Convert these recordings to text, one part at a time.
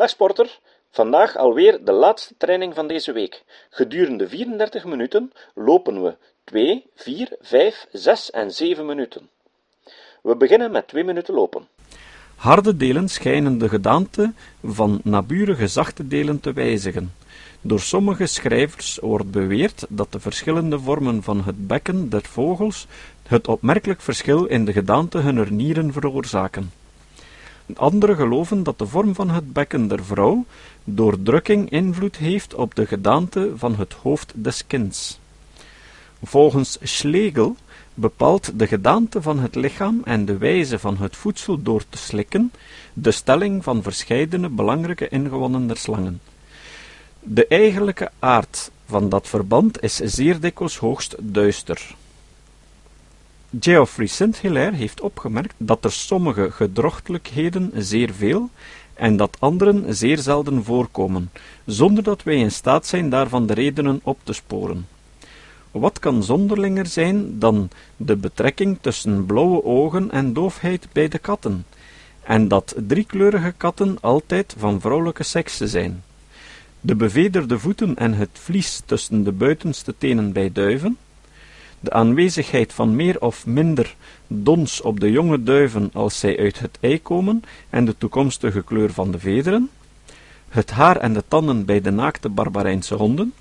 Dag sporter, vandaag alweer de laatste training van deze week. Gedurende 34 minuten lopen we 2, 4, 5, 6 en 7 minuten. We beginnen met 2 minuten lopen. Harde delen schijnen de gedaante van naburige zachte delen te wijzigen. Door sommige schrijvers wordt beweerd dat de verschillende vormen van het bekken der vogels het opmerkelijk verschil in de gedaante hunner nieren veroorzaken. Anderen geloven dat de vorm van het bekken der vrouw door drukking invloed heeft op de gedaante van het hoofd des kinds. Volgens Schlegel bepaalt de gedaante van het lichaam en de wijze van het voedsel door te slikken de stelling van verscheidene belangrijke ingewonnen der slangen. De eigenlijke aard van dat verband is zeer dikwijls hoogst duister. Geoffrey St-Hilaire heeft opgemerkt dat er sommige gedrochtelijkheden zeer veel en dat anderen zeer zelden voorkomen, zonder dat wij in staat zijn daarvan de redenen op te sporen. Wat kan zonderlinger zijn dan de betrekking tussen blauwe ogen en doofheid bij de katten, en dat driekleurige katten altijd van vrouwelijke sekse zijn? De bevederde voeten en het vlies tussen de buitenste tenen bij duiven, de aanwezigheid van meer of minder dons op de jonge duiven als zij uit het ei komen en de toekomstige kleur van de vederen, het haar en de tanden bij de naakte barbarijnse honden.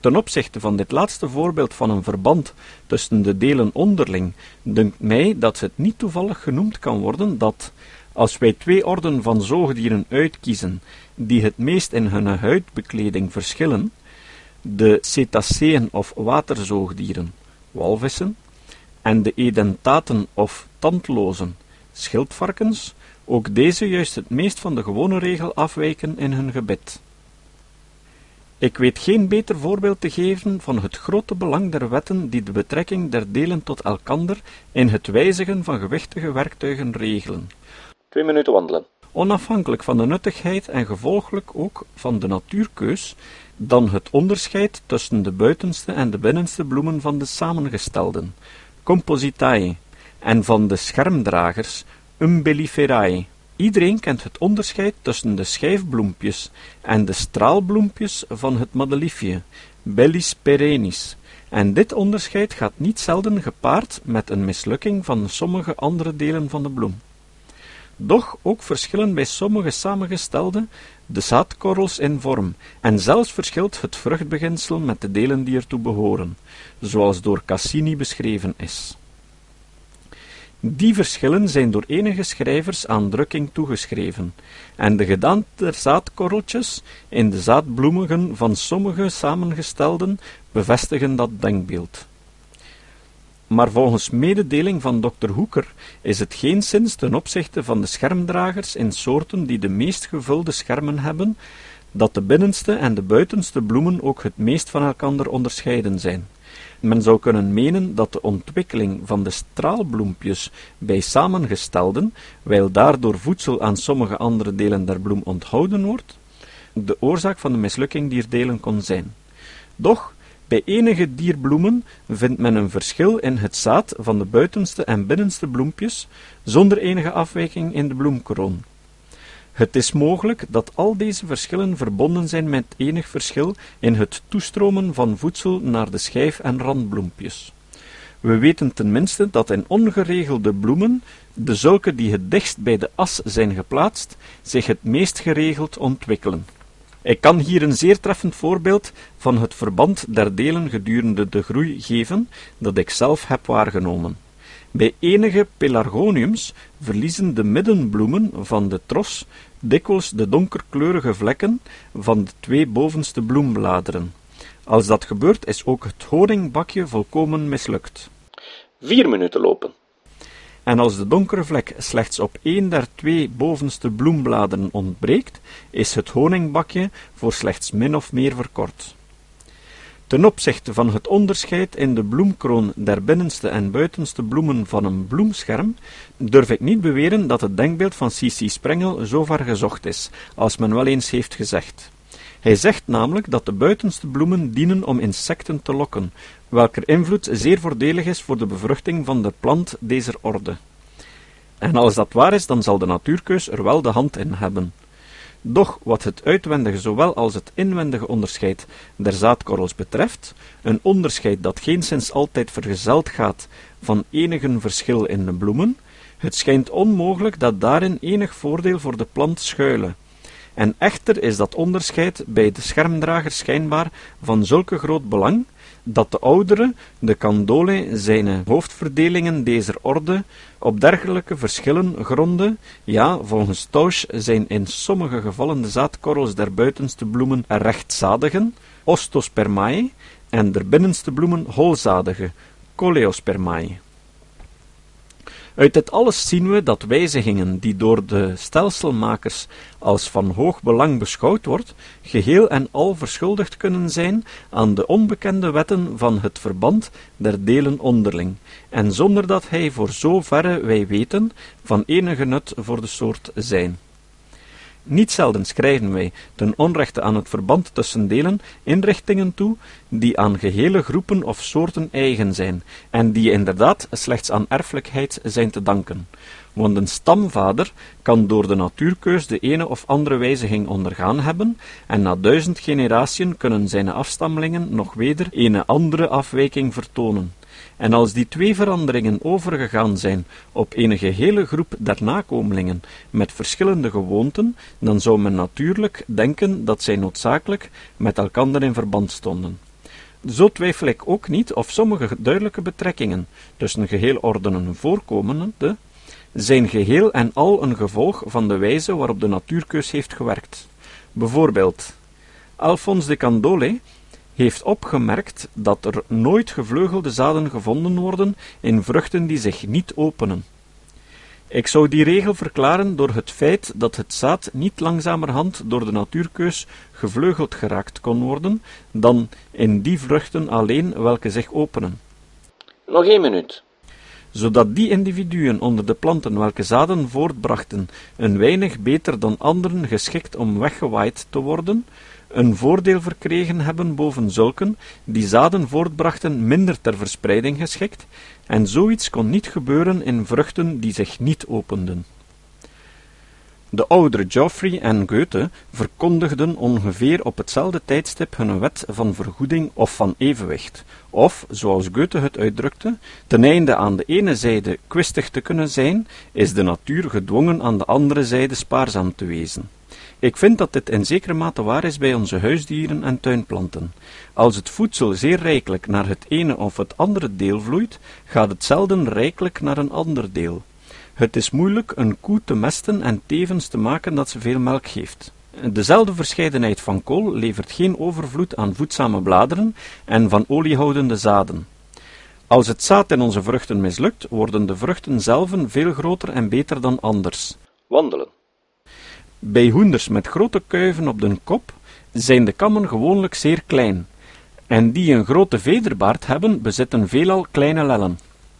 Ten opzichte van dit laatste voorbeeld van een verband tussen de delen onderling, dunkt mij dat het niet toevallig genoemd kan worden dat, als wij twee orden van zoogdieren uitkiezen die het meest in hun huidbekleding verschillen, de cetaceeën of waterzoogdieren, walvissen, en de edentaten of tandlozen, schildvarkens, ook deze juist het meest van de gewone regel afwijken in hun gebit. Ik weet geen beter voorbeeld te geven van het grote belang der wetten die de betrekking der delen tot elkander in het wijzigen van gewichtige werktuigen regelen. Twee minuten wandelen. Onafhankelijk van de nuttigheid en gevolglijk ook van de natuurkeus, dan het onderscheid tussen de buitenste en de binnenste bloemen van de samengestelden, compositae, en van de schermdragers, umbelliferae. Iedereen kent het onderscheid tussen de schijfbloempjes en de straalbloempjes van het madeliefje, bellis perennis, en dit onderscheid gaat niet zelden gepaard met een mislukking van sommige andere delen van de bloem. Doch ook verschillen bij sommige samengestelde de zaadkorrels in vorm, en zelfs verschilt het vruchtbeginsel met de delen die ertoe behoren, zoals door Cassini beschreven is. Die verschillen zijn door enige schrijvers aan drukking toegeschreven, en de gedaante der zaadkorreltjes in de zaadbloemigen van sommige samengestelden bevestigen dat denkbeeld. Maar volgens mededeling van dokter Hoeker is het geenszins ten opzichte van de schermdragers in soorten die de meest gevulde schermen hebben, dat de binnenste en de buitenste bloemen ook het meest van elkander onderscheiden zijn. Men zou kunnen menen dat de ontwikkeling van de straalbloempjes bij samengestelden, wijl daardoor voedsel aan sommige andere delen der bloem onthouden wordt, de oorzaak van de mislukking dier delen kon zijn. Doch bij enige dierbloemen vindt men een verschil in het zaad van de buitenste en binnenste bloempjes, zonder enige afwijking in de bloemkroon. Het is mogelijk dat al deze verschillen verbonden zijn met enig verschil in het toestromen van voedsel naar de schijf- en randbloempjes. We weten tenminste dat in ongeregelde bloemen, de zulke die het dichtst bij de as zijn geplaatst, zich het meest geregeld ontwikkelen. Ik kan hier een zeer treffend voorbeeld van het verband der delen gedurende de groei geven, dat ik zelf heb waargenomen. Bij enige pelargoniums verliezen de middenbloemen van de tros dikwijls de donkerkleurige vlekken van de twee bovenste bloembladeren. Als dat gebeurt, is ook het honingbakje volkomen mislukt. Vier minuten lopen. En als de donkere vlek slechts op één der twee bovenste bloembladeren ontbreekt, is het honingbakje voor slechts min of meer verkort. Ten opzichte van het onderscheid in de bloemkroon der binnenste en buitenste bloemen van een bloemscherm, durf ik niet beweren dat het denkbeeld van C.C. Sprengel zo ver gezocht is, als men wel eens heeft gezegd. Hij zegt namelijk dat de buitenste bloemen dienen om insecten te lokken, welker invloed zeer voordelig is voor de bevruchting van de plant deze orde. En als dat waar is, dan zal de natuurkeus er wel de hand in hebben. Doch wat het uitwendige zowel als het inwendige onderscheid der zaadkorrels betreft, een onderscheid dat geenszins altijd vergezeld gaat van enigen verschil in de bloemen, het schijnt onmogelijk dat daarin enig voordeel voor de plant schuile. En echter is dat onderscheid bij de schermdrager schijnbaar van zulke groot belang, dat de oudere, de Candole, zijn hoofdverdelingen deze orde op dergelijke verschillen gronde, ja, volgens Tausch zijn in sommige gevallen de zaadkorrels der buitenste bloemen rechtzadigen, ostospermae, en der binnenste bloemen holzadige, coleospermae. Uit dit alles zien we dat wijzigingen die door de stelselmakers als van hoog belang beschouwd wordt, geheel en al verschuldigd kunnen zijn aan de onbekende wetten van het verband der delen onderling, en zonder dat hij voor zoverre wij weten van enige nut voor de soort zijn. Niet zelden schrijven wij, ten onrechte aan het verband tussen delen, inrichtingen toe, die aan gehele groepen of soorten eigen zijn, en die inderdaad slechts aan erfelijkheid zijn te danken. Want een stamvader kan door de natuurkeus de ene of andere wijziging ondergaan hebben, en na duizend generatiën kunnen zijn afstammelingen nog weder een andere afwijking vertonen. En als die twee veranderingen overgegaan zijn op een gehele groep der nakomelingen met verschillende gewoonten, dan zou men natuurlijk denken dat zij noodzakelijk met elkander in verband stonden. Zo twijfel ik ook niet of sommige duidelijke betrekkingen tussen geheel ordenen voorkomende, zijn geheel en al een gevolg van de wijze waarop de natuurkeus heeft gewerkt. Bijvoorbeeld, Alphonse de Candolle heeft opgemerkt dat er nooit gevleugelde zaden gevonden worden in vruchten die zich niet openen. Ik zou die regel verklaren door het feit dat het zaad niet langzamerhand door de natuurkeus gevleugeld geraakt kon worden dan in die vruchten alleen welke zich openen. Nog één minuut. Zodat die individuen onder de planten welke zaden voortbrachten een weinig beter dan anderen geschikt om weggewaaid te worden, een voordeel verkregen hebben boven zulken die zaden voortbrachten minder ter verspreiding geschikt, en zoiets kon niet gebeuren in vruchten die zich niet openden. De oudere Geoffrey en Goethe verkondigden ongeveer op hetzelfde tijdstip hun wet van vergoeding of van evenwicht, of, zoals Goethe het uitdrukte, ten einde aan de ene zijde kwistig te kunnen zijn, is de natuur gedwongen aan de andere zijde spaarzaam te wezen. Ik vind dat dit in zekere mate waar is bij onze huisdieren en tuinplanten. Als het voedsel zeer rijkelijk naar het ene of het andere deel vloeit, gaat het zelden rijkelijk naar een ander deel. Het is moeilijk een koe te mesten en tevens te maken dat ze veel melk geeft. Dezelfde verscheidenheid van kool levert geen overvloed aan voedzame bladeren en van oliehoudende zaden. Als het zaad in onze vruchten mislukt, worden de vruchten zelven veel groter en beter dan anders. Wandelen. Bij hoenders met grote kuiven op de kop zijn de kammen gewoonlijk zeer klein, en die een grote vederbaard hebben, bezitten veelal kleine lellen.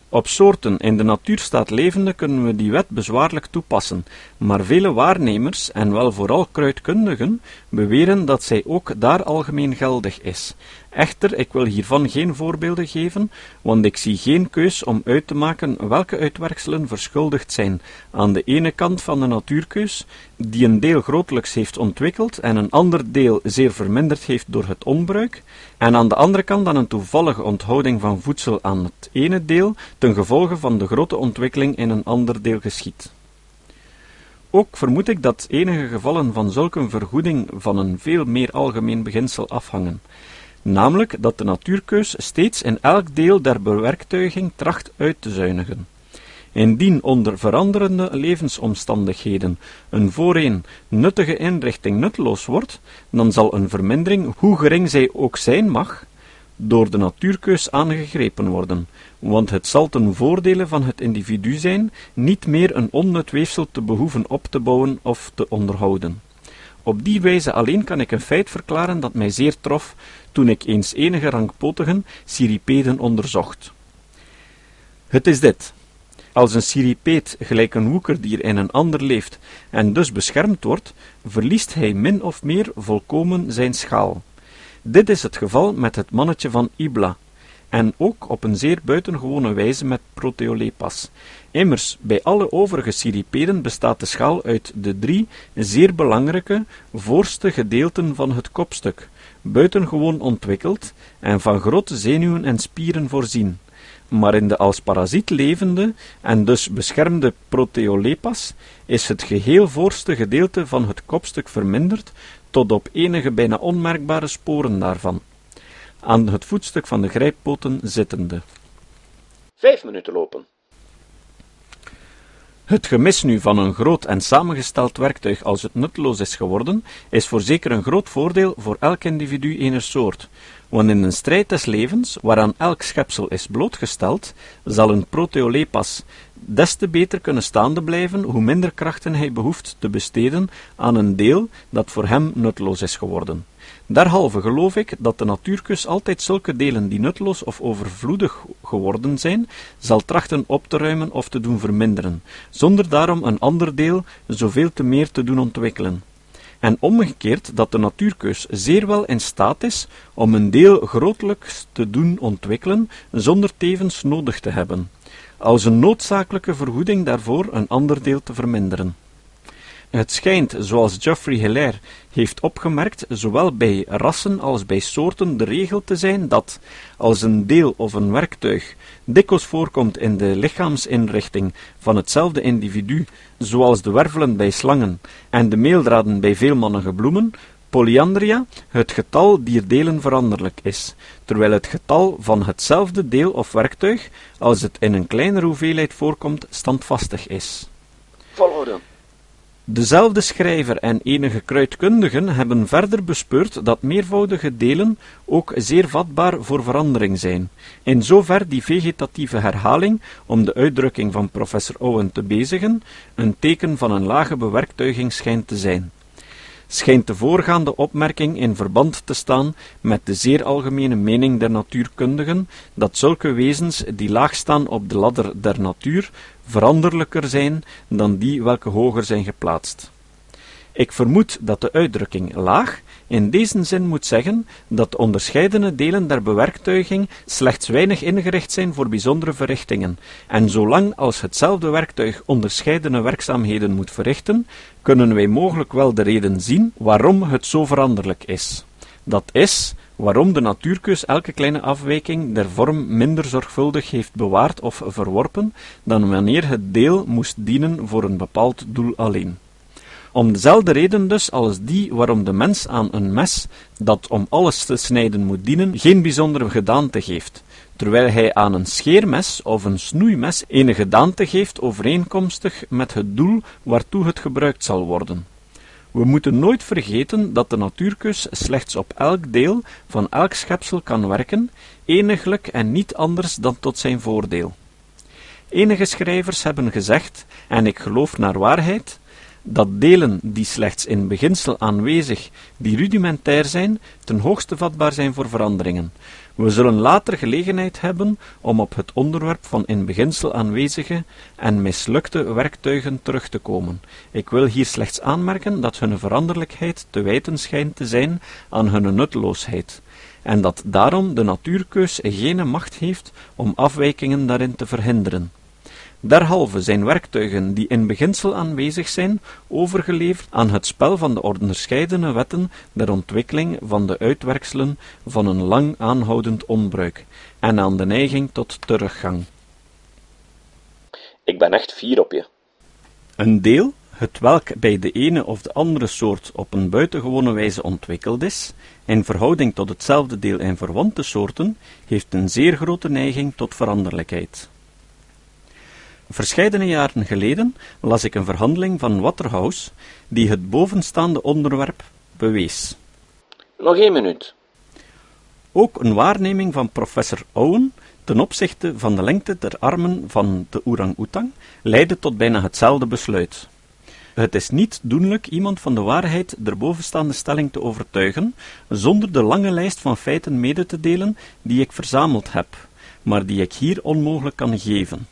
Op soorten in de natuurstaat levende kunnen we die wet bezwaarlijk toepassen, maar vele waarnemers, en wel vooral kruidkundigen, beweren dat zij ook daar algemeen geldig is. Echter, ik wil hiervan geen voorbeelden geven, want ik zie geen keus om uit te maken welke uitwerkselen verschuldigd zijn aan de ene kant van de natuurkeus, die een deel grotelijks heeft ontwikkeld en een ander deel zeer verminderd heeft door het onbruik, en aan de andere kant aan een toevallige onthouding van voedsel aan het ene deel, ten gevolge van de grote ontwikkeling in een ander deel geschiet. Ook vermoed ik dat enige gevallen van zulke vergoeding van een veel meer algemeen beginsel afhangen, namelijk dat de natuurkeus steeds in elk deel der bewerktuiging tracht uit te zuinigen. Indien onder veranderende levensomstandigheden een voorheen nuttige inrichting nutteloos wordt, dan zal een vermindering, hoe gering zij ook zijn mag, door de natuurkeus aangegrepen worden, want het zal ten voordele van het individu zijn niet meer een onnut weefsel te behoeven op te bouwen of te onderhouden. Op die wijze alleen kan ik een feit verklaren dat mij zeer trof toen ik eens enige rankpotigen cirripeden onderzocht. Het is dit. Als een cirripeet gelijk een woekerdier in een ander leeft en dus beschermd wordt, verliest hij min of meer volkomen zijn schaal. Dit is het geval met het mannetje van Ibla, en ook op een zeer buitengewone wijze met Proteolepas. Immers, bij alle overige cirripeden bestaat de schaal uit de drie zeer belangrijke voorste gedeelten van het kopstuk, buitengewoon ontwikkeld en van grote zenuwen en spieren voorzien. Maar in de als parasiet levende en dus beschermde Proteolepas is het geheel voorste gedeelte van het kopstuk verminderd tot op enige bijna onmerkbare sporen daarvan, aan het voetstuk van de grijppoten zittende. Vijf minuten lopen. Het gemis nu van een groot en samengesteld werktuig als het nutteloos is geworden, is voorzeker een groot voordeel voor elk individu ener soort, want in een strijd des levens, waaraan elk schepsel is blootgesteld, zal een proteolepas des te beter kunnen staande blijven, hoe minder krachten hij behoeft te besteden aan een deel dat voor hem nutteloos is geworden. Derhalve geloof ik dat de natuurkus altijd zulke delen die nutteloos of overvloedig geworden zijn, zal trachten op te ruimen of te doen verminderen, zonder daarom een ander deel zoveel te meer te doen ontwikkelen. En omgekeerd dat de natuurkeus zeer wel in staat is om een deel grotelijks te doen ontwikkelen, zonder tevens nodig te hebben, als een noodzakelijke vergoeding daarvoor een ander deel te verminderen. Het schijnt, zoals Geoffrey Hilaire heeft opgemerkt, zowel bij rassen als bij soorten de regel te zijn dat, als een deel of een werktuig dikwijls voorkomt in de lichaamsinrichting van hetzelfde individu, zoals de wervelen bij slangen en de meeldraden bij veelmannige bloemen, polyandria, het getal dier delen veranderlijk is, terwijl het getal van hetzelfde deel of werktuig, als het in een kleinere hoeveelheid voorkomt, standvastig is. Dezelfde schrijver en enige kruidkundigen hebben verder bespeurd dat meervoudige delen ook zeer vatbaar voor verandering zijn, in zover die vegetatieve herhaling, om de uitdrukking van professor Owen te bezigen, een teken van een lage bewerktuiging schijnt te zijn. Schijnt de voorgaande opmerking in verband te staan met de zeer algemene mening der natuurkundigen dat zulke wezens die laag staan op de ladder der natuur veranderlijker zijn dan die welke hoger zijn geplaatst. Ik vermoed dat de uitdrukking laag in deze zin moet zeggen dat de onderscheidene delen der bewerktuiging slechts weinig ingericht zijn voor bijzondere verrichtingen, en zolang als hetzelfde werktuig onderscheidene werkzaamheden moet verrichten, kunnen wij mogelijk wel de reden zien waarom het zo veranderlijk is. Dat is, waarom de natuurkeus elke kleine afwijking der vorm minder zorgvuldig heeft bewaard of verworpen, dan wanneer het deel moest dienen voor een bepaald doel alleen. Om dezelfde reden dus als die waarom de mens aan een mes, dat om alles te snijden moet dienen, geen bijzondere gedaante geeft, terwijl hij aan een scheermes of een snoeimes een gedaante geeft overeenkomstig met het doel waartoe het gebruikt zal worden. We moeten nooit vergeten dat de natuurkus slechts op elk deel van elk schepsel kan werken, eniglijk en niet anders dan tot zijn voordeel. Enige schrijvers hebben gezegd, en ik geloof naar waarheid, dat delen die slechts in beginsel aanwezig, die rudimentair zijn, ten hoogste vatbaar zijn voor veranderingen. We zullen later gelegenheid hebben om op het onderwerp van in beginsel aanwezige en mislukte werktuigen terug te komen. Ik wil hier slechts aanmerken dat hun veranderlijkheid te wijten schijnt te zijn aan hun nutteloosheid, en dat daarom de natuurkeus geen macht heeft om afwijkingen daarin te verhinderen. Derhalve zijn werktuigen die in beginsel aanwezig zijn, overgeleverd aan het spel van de onderscheidene wetten der ontwikkeling van de uitwerkselen van een lang aanhoudend onbruik, en aan de neiging tot teruggang. Ik ben echt fier op je. Een deel, het welk bij de ene of de andere soort op een buitengewone wijze ontwikkeld is, in verhouding tot hetzelfde deel in verwante soorten, heeft een zeer grote neiging tot veranderlijkheid. Verscheidene jaren geleden las ik een verhandeling van Waterhouse die het bovenstaande onderwerp bewees. Nog één minuut. Ook een waarneming van professor Owen ten opzichte van de lengte der armen van de orang-oetang leidde tot bijna hetzelfde besluit. Het is niet doenlijk iemand van de waarheid der bovenstaande stelling te overtuigen, zonder de lange lijst van feiten mede te delen die ik verzameld heb, maar die ik hier onmogelijk kan geven.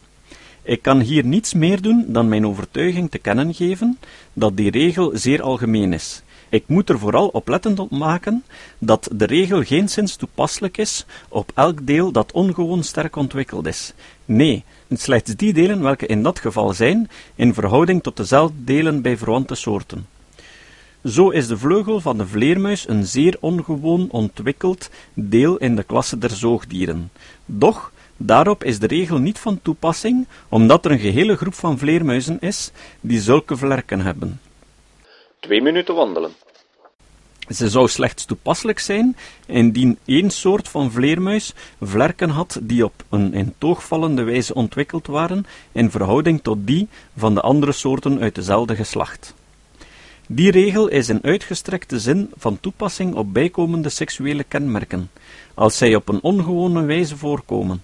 Ik kan hier niets meer doen dan mijn overtuiging te kennen geven dat die regel zeer algemeen is. Ik moet er vooral oplettend op maken dat de regel geen sinds toepasselijk is op elk deel dat ongewoon sterk ontwikkeld is. Nee, slechts die delen welke in dat geval zijn, in verhouding tot dezelfde delen bij verwante soorten. Zo is de vleugel van de vleermuis een zeer ongewoon ontwikkeld deel in de klasse der zoogdieren. Doch, daarop is de regel niet van toepassing, omdat er een gehele groep van vleermuizen is die zulke vlerken hebben. Twee minuten wandelen. Ze zou slechts toepasselijk zijn indien één soort van vleermuis vlerken had die op een in wijze ontwikkeld waren in verhouding tot die van de andere soorten uit dezelfde geslacht. Die regel is in uitgestrekte zin van toepassing op bijkomende seksuele kenmerken, als zij op een ongewone wijze voorkomen.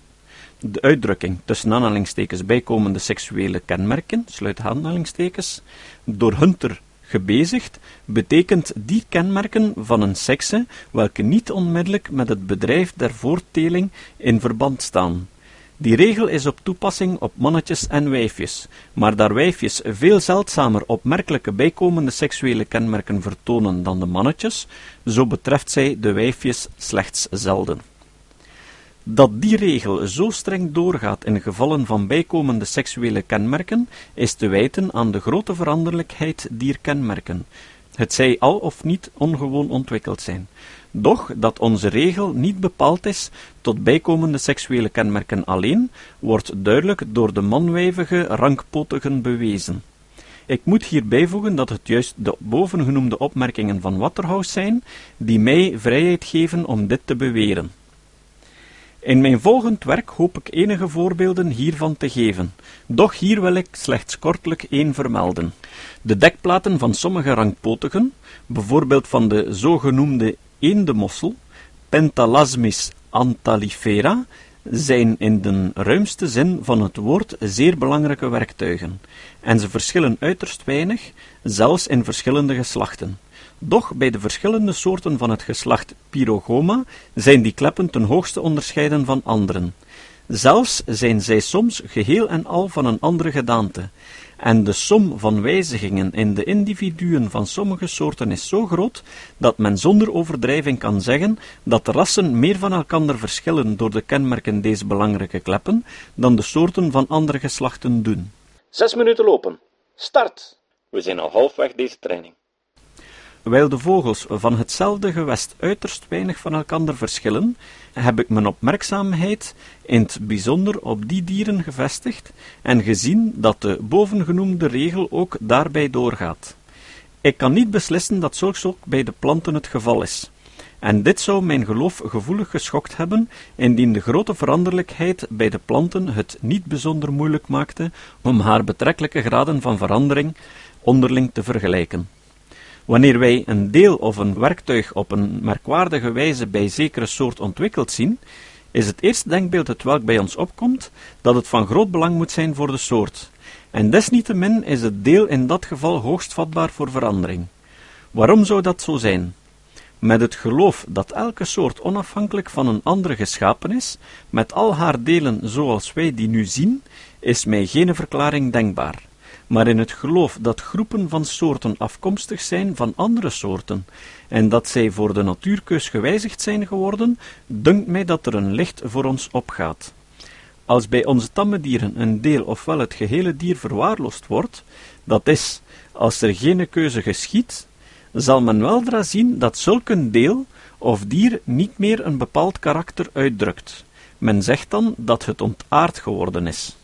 De uitdrukking tussen aanhalingstekens bijkomende seksuele kenmerken, sluit aanhalingstekens, door Hunter gebezigd, betekent die kenmerken van een sekse welke niet onmiddellijk met het bedrijf der voortteling in verband staan. Die regel is op toepassing op mannetjes en wijfjes, maar daar wijfjes veel zeldzamer opmerkelijke bijkomende seksuele kenmerken vertonen dan de mannetjes, zo betreft zij de wijfjes slechts zelden. Dat die regel zo streng doorgaat in gevallen van bijkomende seksuele kenmerken, is te wijten aan de grote veranderlijkheid dier kenmerken, het zij al of niet ongewoon ontwikkeld zijn. Doch dat onze regel niet bepaald is tot bijkomende seksuele kenmerken alleen, wordt duidelijk door de manwijvige rankpotigen bewezen. Ik moet hier bijvoegen dat het juist de bovengenoemde opmerkingen van Waterhouse zijn, die mij vrijheid geven om dit te beweren. In mijn volgend werk hoop ik enige voorbeelden hiervan te geven, doch hier wil ik slechts kortelijk één vermelden. De dekplaten van sommige rangpotigen, bijvoorbeeld van de zogenoemde eendemossel, Pentalasmis antalifera, zijn in de ruimste zin van het woord zeer belangrijke werktuigen, en ze verschillen uiterst weinig, zelfs in verschillende geslachten. Doch bij de verschillende soorten van het geslacht Pyrogoma zijn die kleppen ten hoogste onderscheiden van anderen. Zelfs zijn zij soms geheel en al van een andere gedaante, en de som van wijzigingen in de individuen van sommige soorten is zo groot, dat men zonder overdrijving kan zeggen dat de rassen meer van elkander verschillen door de kenmerken deze belangrijke kleppen, dan de soorten van andere geslachten doen. Zes minuten lopen. Start! We zijn al halfweg deze training. Wijl de vogels van hetzelfde gewest uiterst weinig van elkander verschillen, heb ik mijn opmerkzaamheid in het bijzonder op die dieren gevestigd en gezien dat de bovengenoemde regel ook daarbij doorgaat. Ik kan niet beslissen dat zulks ook bij de planten het geval is. En dit zou mijn geloof gevoelig geschokt hebben, indien de grote veranderlijkheid bij de planten het niet bijzonder moeilijk maakte om haar betrekkelijke graden van verandering onderling te vergelijken. Wanneer wij een deel of een werktuig op een merkwaardige wijze bij zekere soort ontwikkeld zien, is het eerste denkbeeld het welk bij ons opkomt, dat het van groot belang moet zijn voor de soort, en desniettemin is het deel in dat geval hoogst vatbaar voor verandering. Waarom zou dat zo zijn? Met het geloof dat elke soort onafhankelijk van een andere geschapen is, met al haar delen zoals wij die nu zien, is mij geen verklaring denkbaar maar in het geloof dat groepen van soorten afkomstig zijn van andere soorten, en dat zij voor de natuurkeus gewijzigd zijn geworden, dunkt mij dat er een licht voor ons opgaat. Als bij onze tamme dieren een deel ofwel het gehele dier verwaarloosd wordt, dat is, als er geen keuze geschiet, zal men weldra zien dat zulk een deel of dier niet meer een bepaald karakter uitdrukt. Men zegt dan dat het ontaard geworden is.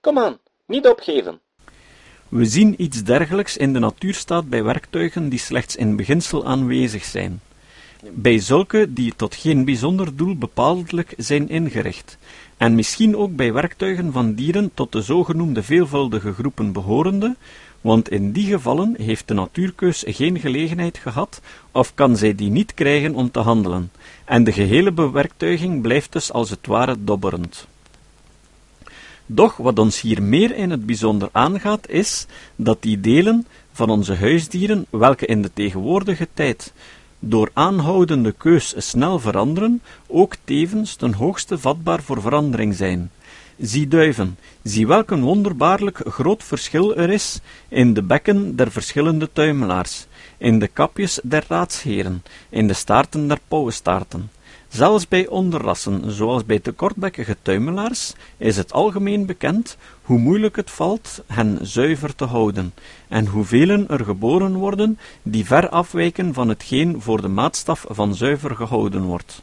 Kom aan, niet opgeven. We zien iets dergelijks in de natuurstaat bij werktuigen die slechts in beginsel aanwezig zijn. Bij zulke die tot geen bijzonder doel bepaaldelijk zijn ingericht, en misschien ook bij werktuigen van dieren tot de zogenoemde veelvuldige groepen behorende, want in die gevallen heeft de natuurkeus geen gelegenheid gehad, of kan zij die niet krijgen om te handelen, en de gehele bewerktuiging blijft dus als het ware dobberend. Doch wat ons hier meer in het bijzonder aangaat, is dat die delen van onze huisdieren, welke in de tegenwoordige tijd door aanhoudende keus snel veranderen, ook tevens ten hoogste vatbaar voor verandering zijn. Zie duiven, zie welk een wonderbaarlijk groot verschil er is in de bekken der verschillende tuimelaars, in de kapjes der raadsheren, in de staarten der pauwenstaarten. Zelfs bij onderrassen, zoals bij de kortbekkige tuimelaars, is het algemeen bekend hoe moeilijk het valt hen zuiver te houden, en hoeveel er geboren worden die ver afwijken van hetgeen voor de maatstaf van zuiver gehouden wordt.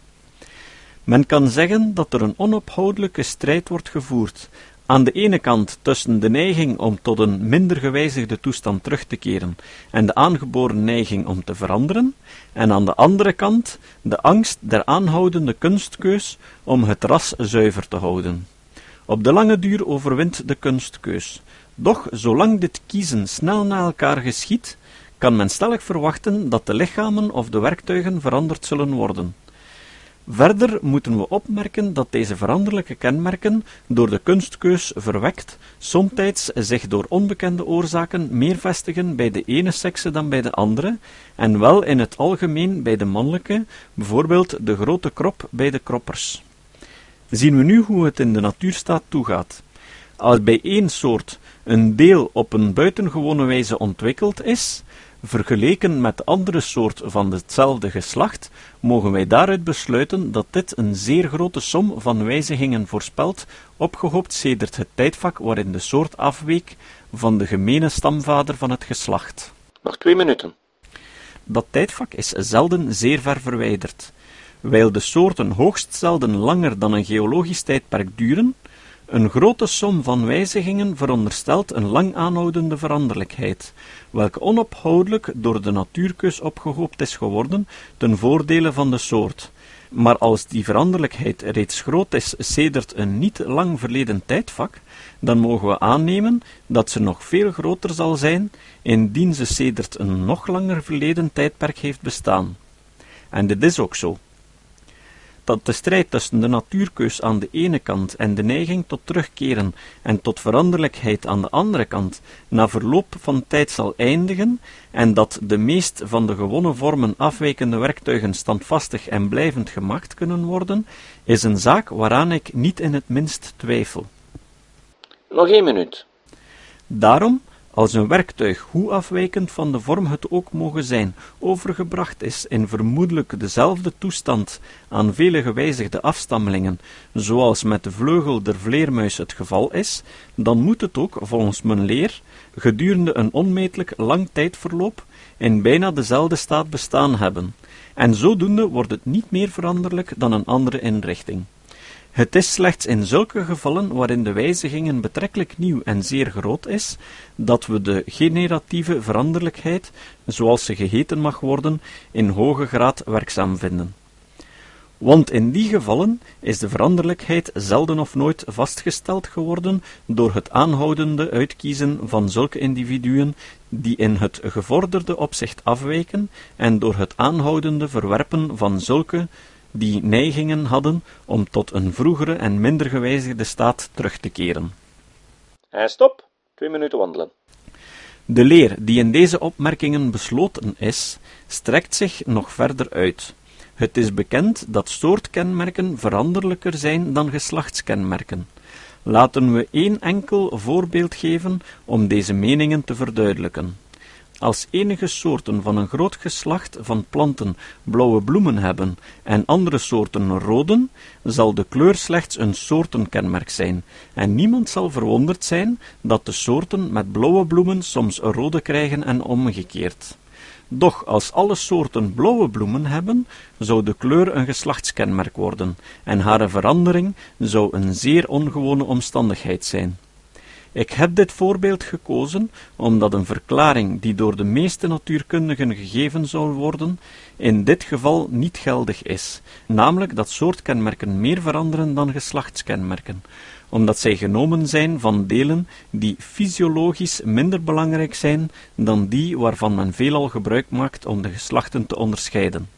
Men kan zeggen dat er een onophoudelijke strijd wordt gevoerd, aan de ene kant tussen de neiging om tot een minder gewijzigde toestand terug te keren en de aangeboren neiging om te veranderen, en aan de andere kant de angst der aanhoudende kunstkeus om het ras zuiver te houden. Op de lange duur overwint de kunstkeus. Doch zolang dit kiezen snel na elkaar geschiet, kan men stellig verwachten dat de lichamen of de werktuigen veranderd zullen worden. Verder moeten we opmerken dat deze veranderlijke kenmerken, door de kunstkeus verwekt, somtijds zich door onbekende oorzaken meer vestigen bij de ene sekse dan bij de andere, en wel in het algemeen bij de mannelijke, bijvoorbeeld de grote krop bij de kroppers. Zien we nu hoe het in de natuurstaat toegaat. Als bij één soort een deel op een buitengewone wijze ontwikkeld is, Vergeleken met andere soort van hetzelfde geslacht, mogen wij daaruit besluiten dat dit een zeer grote som van wijzigingen voorspelt, opgehoopt sedert het tijdvak waarin de soort afweek van de gemene stamvader van het geslacht. Nog twee minuten. Dat tijdvak is zelden zeer ver verwijderd. Wijl de soorten hoogst zelden langer dan een geologisch tijdperk duren, een grote som van wijzigingen veronderstelt een lang aanhoudende veranderlijkheid, welke onophoudelijk door de natuurkeus opgehoopt is geworden ten voordele van de soort. Maar als die veranderlijkheid reeds groot is sedert een niet lang verleden tijdvak, dan mogen we aannemen dat ze nog veel groter zal zijn indien ze sedert een nog langer verleden tijdperk heeft bestaan. En dit is ook zo dat de strijd tussen de natuurkeus aan de ene kant en de neiging tot terugkeren en tot veranderlijkheid aan de andere kant na verloop van tijd zal eindigen, en dat de meest van de gewonnen vormen afwijkende werktuigen standvastig en blijvend gemaakt kunnen worden, is een zaak waaraan ik niet in het minst twijfel. Nog één minuut. Daarom als een werktuig, hoe afwijkend van de vorm het ook mogen zijn, overgebracht is in vermoedelijk dezelfde toestand aan vele gewijzigde afstammelingen, zoals met de vleugel der vleermuis het geval is, dan moet het ook, volgens mijn leer, gedurende een onmetelijk lang tijdverloop in bijna dezelfde staat bestaan hebben, en zodoende wordt het niet meer veranderlijk dan een andere inrichting. Het is slechts in zulke gevallen waarin de wijzigingen betrekkelijk nieuw en zeer groot is, dat we de generatieve veranderlijkheid, zoals ze geheten mag worden, in hoge graad werkzaam vinden. Want in die gevallen is de veranderlijkheid zelden of nooit vastgesteld geworden door het aanhoudende uitkiezen van zulke individuen die in het gevorderde opzicht afwijken en door het aanhoudende verwerpen van zulke die neigingen hadden om tot een vroegere en minder gewijzigde staat terug te keren. En stop, twee minuten wandelen. De leer die in deze opmerkingen besloten is, strekt zich nog verder uit. Het is bekend dat soortkenmerken veranderlijker zijn dan geslachtskenmerken. Laten we één enkel voorbeeld geven om deze meningen te verduidelijken. Als enige soorten van een groot geslacht van planten blauwe bloemen hebben en andere soorten rode, zal de kleur slechts een soortenkenmerk zijn, en niemand zal verwonderd zijn dat de soorten met blauwe bloemen soms rode krijgen en omgekeerd. Doch als alle soorten blauwe bloemen hebben, zou de kleur een geslachtskenmerk worden, en haar verandering zou een zeer ongewone omstandigheid zijn. Ik heb dit voorbeeld gekozen omdat een verklaring die door de meeste natuurkundigen gegeven zou worden, in dit geval niet geldig is, namelijk dat soortkenmerken meer veranderen dan geslachtskenmerken, omdat zij genomen zijn van delen die fysiologisch minder belangrijk zijn dan die waarvan men veelal gebruik maakt om de geslachten te onderscheiden.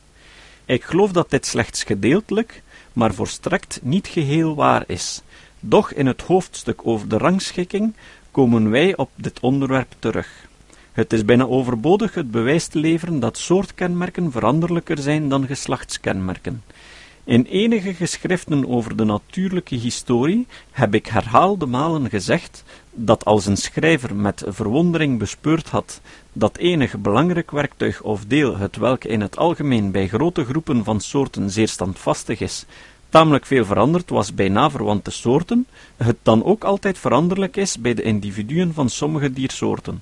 Ik geloof dat dit slechts gedeeltelijk, maar volstrekt niet geheel waar is, doch in het hoofdstuk over de rangschikking komen wij op dit onderwerp terug. Het is bijna overbodig het bewijs te leveren dat soortkenmerken veranderlijker zijn dan geslachtskenmerken. In enige geschriften over de natuurlijke historie heb ik herhaalde malen gezegd dat als een schrijver met verwondering bespeurd had dat enig belangrijk werktuig of deel, het welk in het algemeen bij grote groepen van soorten zeer standvastig is, tamelijk veel veranderd was bij naverwante soorten, het dan ook altijd veranderlijk is bij de individuen van sommige diersoorten.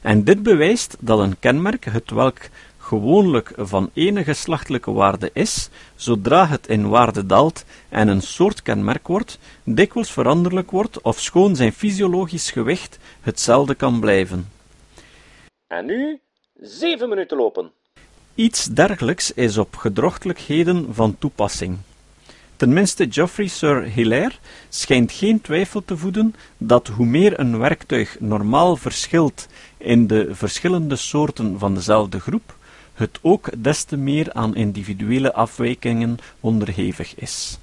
En dit bewijst dat een kenmerk, het welk gewoonlijk van enige geslachtelijke waarde is, zodra het in waarde daalt en een soortkenmerk wordt, dikwijls veranderlijk wordt, of schoon zijn fysiologisch gewicht hetzelfde kan blijven. En nu zeven minuten lopen. Iets dergelijks is op gedrochtelijkheden van toepassing. Tenminste, Geoffrey Sir Hilaire schijnt geen twijfel te voeden dat hoe meer een werktuig normaal verschilt in de verschillende soorten van dezelfde groep, het ook des te meer aan individuele afwijkingen onderhevig is.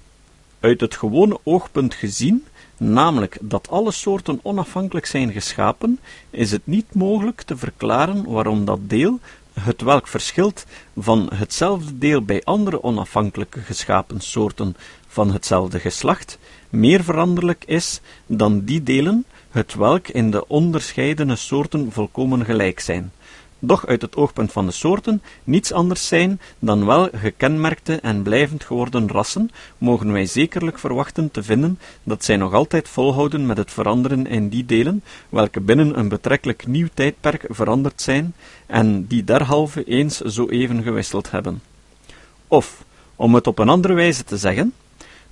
Uit het gewone oogpunt gezien, namelijk dat alle soorten onafhankelijk zijn geschapen, is het niet mogelijk te verklaren waarom dat deel, het welk verschilt van hetzelfde deel bij andere onafhankelijke geschapen soorten van hetzelfde geslacht, meer veranderlijk is dan die delen, het welk in de onderscheidene soorten volkomen gelijk zijn, doch uit het oogpunt van de soorten niets anders zijn dan wel gekenmerkte en blijvend geworden rassen, mogen wij zekerlijk verwachten te vinden dat zij nog altijd volhouden met het veranderen in die delen, welke binnen een betrekkelijk nieuw tijdperk veranderd zijn en die derhalve eens zo even gewisseld hebben. Of, om het op een andere wijze te zeggen,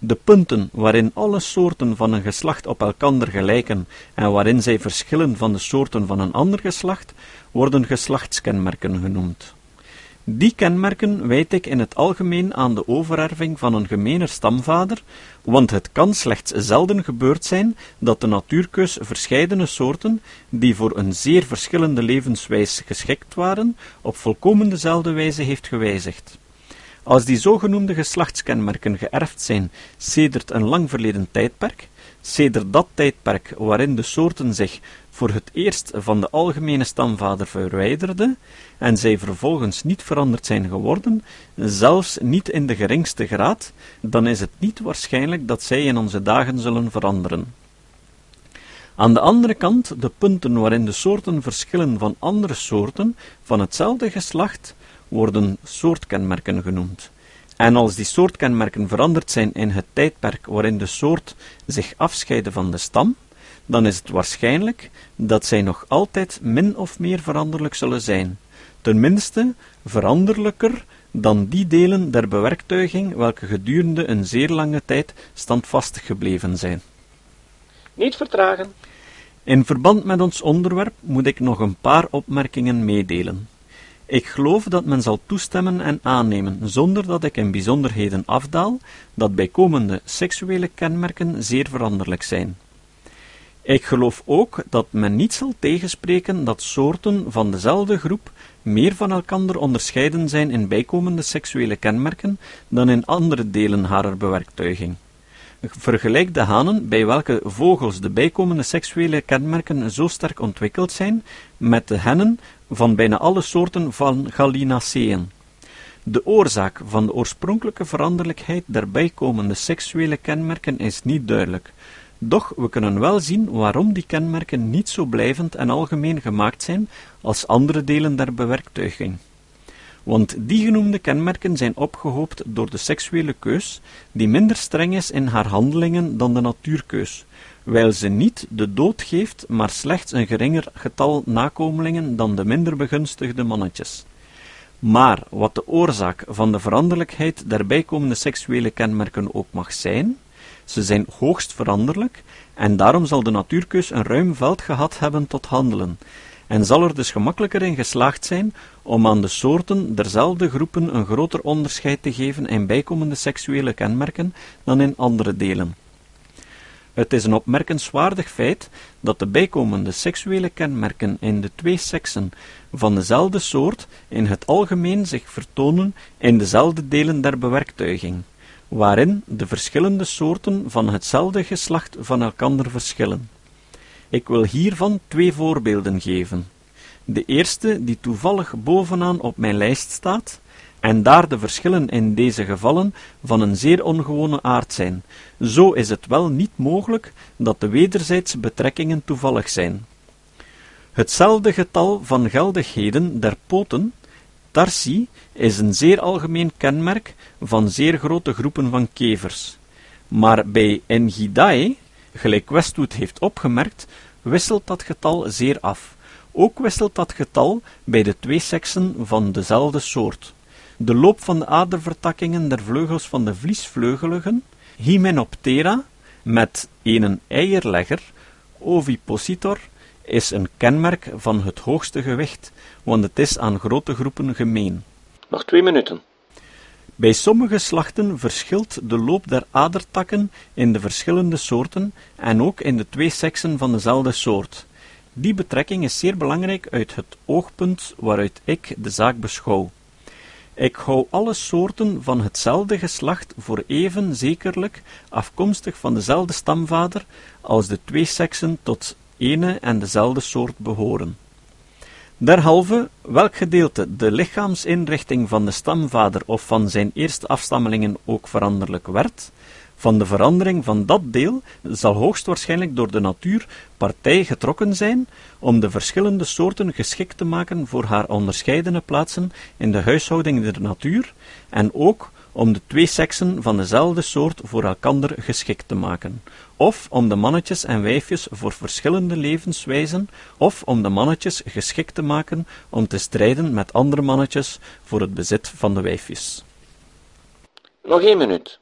de punten waarin alle soorten van een geslacht op elkander gelijken en waarin zij verschillen van de soorten van een ander geslacht, worden geslachtskenmerken genoemd. Die kenmerken wijd ik in het algemeen aan de overerving van een gemener stamvader, want het kan slechts zelden gebeurd zijn dat de natuurkeus verscheidene soorten, die voor een zeer verschillende levenswijs geschikt waren, op volkomen dezelfde wijze heeft gewijzigd. Als die zogenoemde geslachtskenmerken geërfd zijn sedert een lang verleden tijdperk, sedert dat tijdperk waarin de soorten zich voor het eerst van de algemene stamvader verwijderden, en zij vervolgens niet veranderd zijn geworden, zelfs niet in de geringste graad, dan is het niet waarschijnlijk dat zij in onze dagen zullen veranderen. Aan de andere kant, de punten waarin de soorten verschillen van andere soorten van hetzelfde geslacht, worden soortkenmerken genoemd. En als die soortkenmerken veranderd zijn in het tijdperk waarin de soort zich afscheidde van de stam, dan is het waarschijnlijk dat zij nog altijd min of meer veranderlijk zullen zijn, tenminste veranderlijker dan die delen der bewerktuiging welke gedurende een zeer lange tijd standvastig gebleven zijn. Niet vertragen. In verband met ons onderwerp moet ik nog een paar opmerkingen meedelen. Ik geloof dat men zal toestemmen en aannemen, zonder dat ik in bijzonderheden afdaal, dat bijkomende seksuele kenmerken zeer veranderlijk zijn. Ik geloof ook dat men niet zal tegenspreken dat soorten van dezelfde groep meer van elkander onderscheiden zijn in bijkomende seksuele kenmerken dan in andere delen harer bewerktuiging. Vergelijk de hanen bij welke vogels de bijkomende seksuele kenmerken zo sterk ontwikkeld zijn met de hennen van bijna alle soorten van gallinaceeën. De oorzaak van de oorspronkelijke veranderlijkheid der bijkomende seksuele kenmerken is niet duidelijk, doch we kunnen wel zien waarom die kenmerken niet zo blijvend en algemeen gemaakt zijn als andere delen der bewerktuiging. Want die genoemde kenmerken zijn opgehoopt door de seksuele keus, die minder streng is in haar handelingen dan de natuurkeus, wijl ze niet de dood geeft, maar slechts een geringer getal nakomelingen dan de minder begunstigde mannetjes. Maar wat de oorzaak van de veranderlijkheid der bijkomende seksuele kenmerken ook mag zijn, ze zijn hoogst veranderlijk, en daarom zal de natuurkeus een ruim veld gehad hebben tot handelen, en zal er dus gemakkelijker in geslaagd zijn om aan de soorten derzelfde groepen een groter onderscheid te geven in bijkomende seksuele kenmerken dan in andere delen. Het is een opmerkenswaardig feit dat de bijkomende seksuele kenmerken in de twee seksen van dezelfde soort in het algemeen zich vertonen in dezelfde delen der bewerktuiging, waarin de verschillende soorten van hetzelfde geslacht van elkander verschillen. Ik wil hiervan twee voorbeelden geven. De eerste, die toevallig bovenaan op mijn lijst staat, en daar de verschillen in deze gevallen van een zeer ongewone aard zijn, zo is het wel niet mogelijk dat de wederzijdse betrekkingen toevallig zijn. Hetzelfde getal van geldigheden der poten, tarsi, is een zeer algemeen kenmerk van zeer grote groepen van kevers. Maar bij Engidae, gelijk Westwood heeft opgemerkt, wisselt dat getal zeer af. Ook wisselt dat getal bij de twee seksen van dezelfde soort. De loop van de adervertakkingen der vleugels van de vliesvleugeligen, Hymenoptera, met een eierlegger, ovipositor, is een kenmerk van het hoogste gewicht, want het is aan grote groepen gemeen. Nog twee minuten. Bij sommige slachten verschilt de loop der adertakken in de verschillende soorten en ook in de twee seksen van dezelfde soort. Die betrekking is zeer belangrijk uit het oogpunt waaruit ik de zaak beschouw. Ik hou alle soorten van hetzelfde geslacht voor even zekerlijk afkomstig van dezelfde stamvader als de twee seksen tot ene en dezelfde soort behoren. Derhalve, welk gedeelte de lichaamsinrichting van de stamvader of van zijn eerste afstammelingen ook veranderlijk werd, van de verandering van dat deel zal hoogstwaarschijnlijk door de natuur partij getrokken zijn om de verschillende soorten geschikt te maken voor haar onderscheidene plaatsen in de huishouding der natuur en ook om de twee seksen van dezelfde soort voor elkander geschikt te maken, of om de mannetjes en wijfjes voor verschillende levenswijzen, of om de mannetjes geschikt te maken om te strijden met andere mannetjes voor het bezit van de wijfjes. Nog één minuut.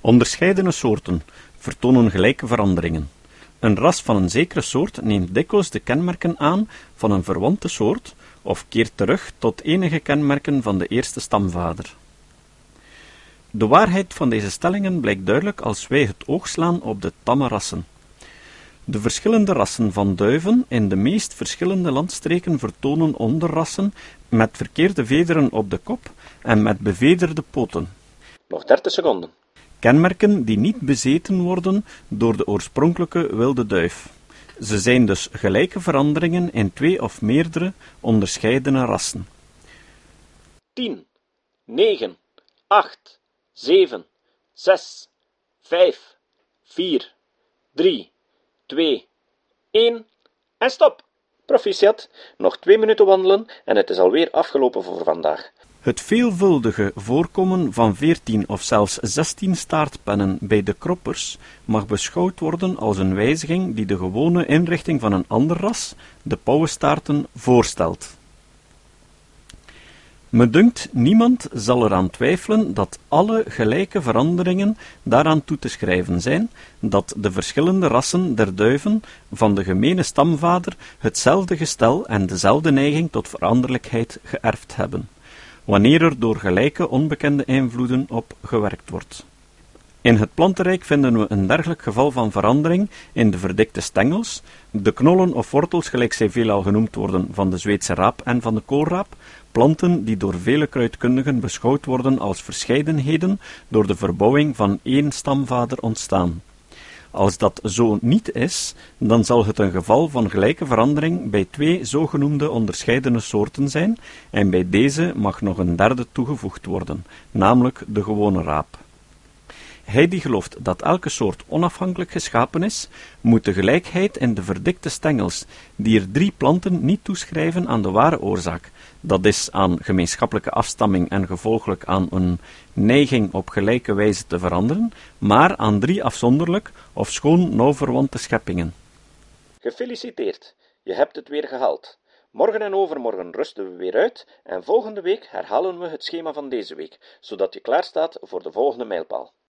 Onderscheidene soorten vertonen gelijke veranderingen. Een ras van een zekere soort neemt dikwijls de kenmerken aan van een verwante soort, of keert terug tot enige kenmerken van de eerste stamvader. De waarheid van deze stellingen blijkt duidelijk als wij het oog slaan op de tamme rassen. De verschillende rassen van duiven in de meest verschillende landstreken vertonen onderrassen met verkeerde vederen op de kop en met bevederde poten. Nog 30 seconden. Kenmerken die niet bezeten worden door de oorspronkelijke wilde duif. Ze zijn dus gelijke veranderingen in twee of meerdere onderscheidene rassen. 10, 9, 8, 7, 6, 5, 4, 3, 2, 1 en stop! Proficiat, nog twee minuten wandelen en het is alweer afgelopen voor vandaag. Het veelvuldige voorkomen van veertien of zelfs zestien staartpennen bij de kroppers mag beschouwd worden als een wijziging die de gewone inrichting van een ander ras, de pauwenstaarten, voorstelt. Me dunkt, niemand zal eraan twijfelen dat alle gelijke veranderingen daaraan toe te schrijven zijn, dat de verschillende rassen der duiven van de gemene stamvader hetzelfde gestel en dezelfde neiging tot veranderlijkheid geërfd hebben wanneer er door gelijke onbekende invloeden op gewerkt wordt. In het plantenrijk vinden we een dergelijk geval van verandering in de verdikte stengels, de knollen of wortels, gelijk zij veelal genoemd worden, van de Zweedse raap en van de koolraap, planten die door vele kruidkundigen beschouwd worden als verscheidenheden door de verbouwing van één stamvader ontstaan. Als dat zo niet is, dan zal het een geval van gelijke verandering bij twee zogenoemde onderscheidene soorten zijn, en bij deze mag nog een derde toegevoegd worden, namelijk de gewone raap. Hij die gelooft dat elke soort onafhankelijk geschapen is, moet de gelijkheid in de verdikte stengels, die er drie planten niet toeschrijven aan de ware oorzaak, dat is aan gemeenschappelijke afstamming en gevolglijk aan een neiging op gelijke wijze te veranderen, maar aan drie afzonderlijk of schoon nauw verwante scheppingen. Gefeliciteerd, je hebt het weer gehaald. Morgen en overmorgen rusten we weer uit en volgende week herhalen we het schema van deze week, zodat je klaar staat voor de volgende mijlpaal.